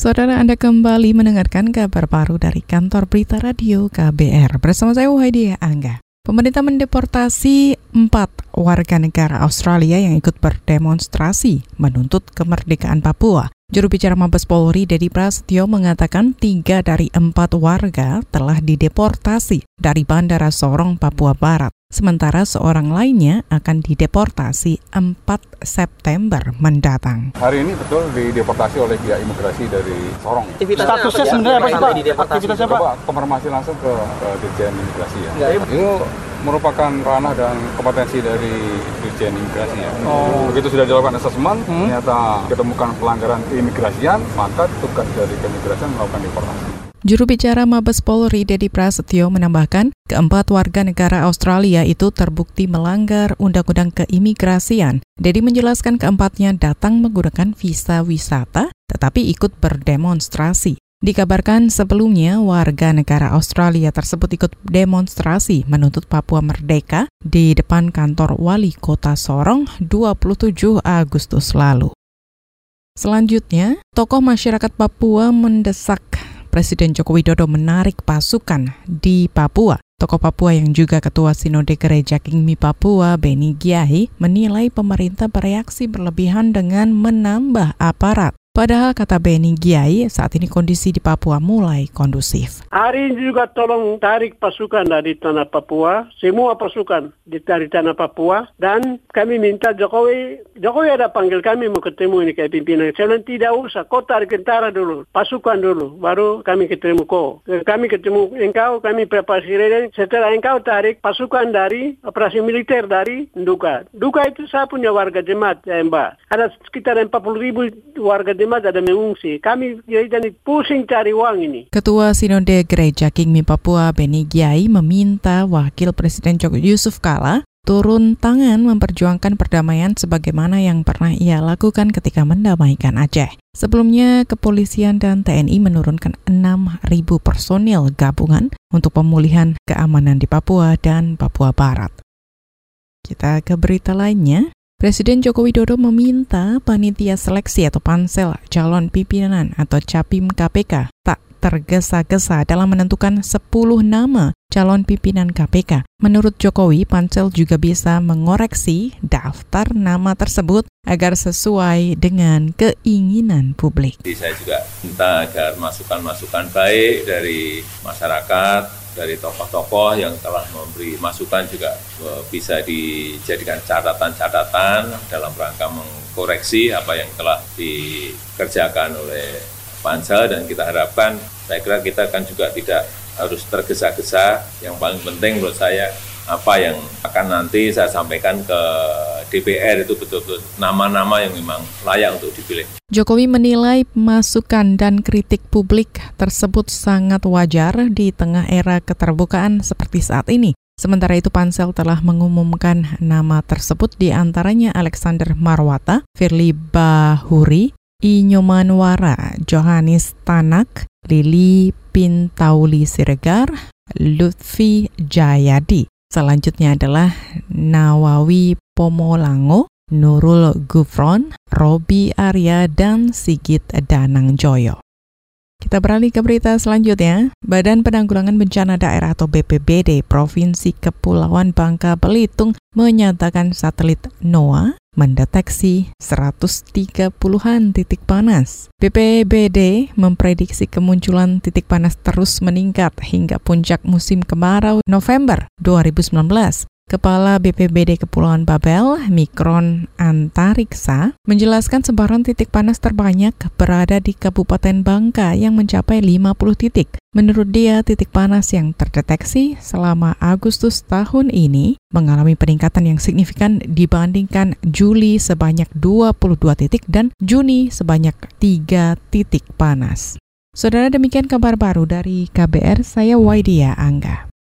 Saudara Anda kembali mendengarkan kabar baru dari kantor berita radio KBR bersama saya Wahidi Angga. Pemerintah mendeportasi empat warga negara Australia yang ikut berdemonstrasi menuntut kemerdekaan Papua. Juru bicara Mabes Polri Dedi Prasetyo mengatakan tiga dari empat warga telah dideportasi dari Bandara Sorong, Papua Barat. Sementara seorang lainnya akan dideportasi 4 September mendatang. Hari ini betul dideportasi oleh pihak imigrasi dari Sorong. Aktivitasnya Statusnya sebenarnya apa sih Pak? Aktivitasnya Pak? Konfirmasi langsung ke, ke Dirjen Imigrasi ya. ya. Itu merupakan ranah dan kompetensi dari Dirjen Imigrasi ya. Oh. Begitu sudah dilakukan asesmen, hmm? ternyata ketemukan pelanggaran keimigrasian, maka tugas dari keimigrasian melakukan deportasi. Juru bicara Mabes Polri Dedi Prasetyo menambahkan, keempat warga negara Australia itu terbukti melanggar undang-undang keimigrasian. Dedi menjelaskan keempatnya datang menggunakan visa wisata, tetapi ikut berdemonstrasi. Dikabarkan sebelumnya warga negara Australia tersebut ikut demonstrasi menuntut Papua merdeka di depan kantor wali kota Sorong 27 Agustus lalu. Selanjutnya, tokoh masyarakat Papua mendesak Presiden Joko Widodo menarik pasukan di Papua. Tokoh Papua yang juga Ketua Sinode Gereja Kingmi Papua, Beni Giahi, menilai pemerintah bereaksi berlebihan dengan menambah aparat. Padahal kata Beni Giai, saat ini kondisi di Papua mulai kondusif. Hari ini juga tolong tarik pasukan dari tanah Papua, semua pasukan dari tanah Papua, dan kami minta Jokowi, Jokowi ada panggil kami mau ketemu ini kayak pimpinan. Saya bilang tidak usah, kau tarik tentara dulu, pasukan dulu, baru kami ketemu kau. Kami ketemu engkau, kami presiden, setelah engkau tarik pasukan dari operasi militer dari Duka. Duka itu saya punya warga jemaat ya Mbak. Ada sekitar 40 ribu warga jemaat ada mengungsi. Kami ini pusing cari uang ini. Ketua Sinode Gereja Kingmi Papua Beni Giai meminta Wakil Presiden Joko Yusuf Kala turun tangan memperjuangkan perdamaian sebagaimana yang pernah ia lakukan ketika mendamaikan Aceh. Sebelumnya, kepolisian dan TNI menurunkan 6.000 personil gabungan untuk pemulihan keamanan di Papua dan Papua Barat. Kita ke berita lainnya. Presiden Joko Widodo meminta panitia seleksi atau pansel calon pimpinan atau capim KPK tak tergesa-gesa dalam menentukan 10 nama calon pimpinan KPK. Menurut Jokowi, pansel juga bisa mengoreksi daftar nama tersebut agar sesuai dengan keinginan publik. Jadi saya juga minta agar masukan-masukan baik dari masyarakat, dari tokoh-tokoh yang telah memberi masukan juga eh, bisa dijadikan catatan-catatan dalam rangka mengkoreksi apa yang telah dikerjakan oleh pansel. Dan kita harapkan saya kira kita kan juga tidak harus tergesa-gesa. Yang paling penting menurut saya apa yang akan nanti saya sampaikan ke DPR itu betul-betul nama-nama yang memang layak untuk dipilih. Jokowi menilai masukan dan kritik publik tersebut sangat wajar di tengah era keterbukaan seperti saat ini. Sementara itu Pansel telah mengumumkan nama tersebut di antaranya Alexander Marwata, Firly Bahuri, Inyomanwara, Johannes Tanak, Lili Pintauli Siregar, Lutfi Jayadi. Selanjutnya adalah Nawawi Pomolango, Nurul Gufron, Robi Arya, dan Sigit Danang Joyo. Kita beralih ke berita selanjutnya. Badan Penanggulangan Bencana Daerah atau BPBD Provinsi Kepulauan Bangka Belitung menyatakan satelit NOAA mendeteksi 130-an titik panas. BPBD memprediksi kemunculan titik panas terus meningkat hingga puncak musim kemarau November 2019. Kepala BPBD Kepulauan Babel, Mikron Antariksa, menjelaskan sebaran titik panas terbanyak berada di Kabupaten Bangka yang mencapai 50 titik. Menurut dia, titik panas yang terdeteksi selama Agustus tahun ini mengalami peningkatan yang signifikan dibandingkan Juli sebanyak 22 titik dan Juni sebanyak 3 titik panas. Saudara demikian kabar baru dari KBR, saya Waidia Angga.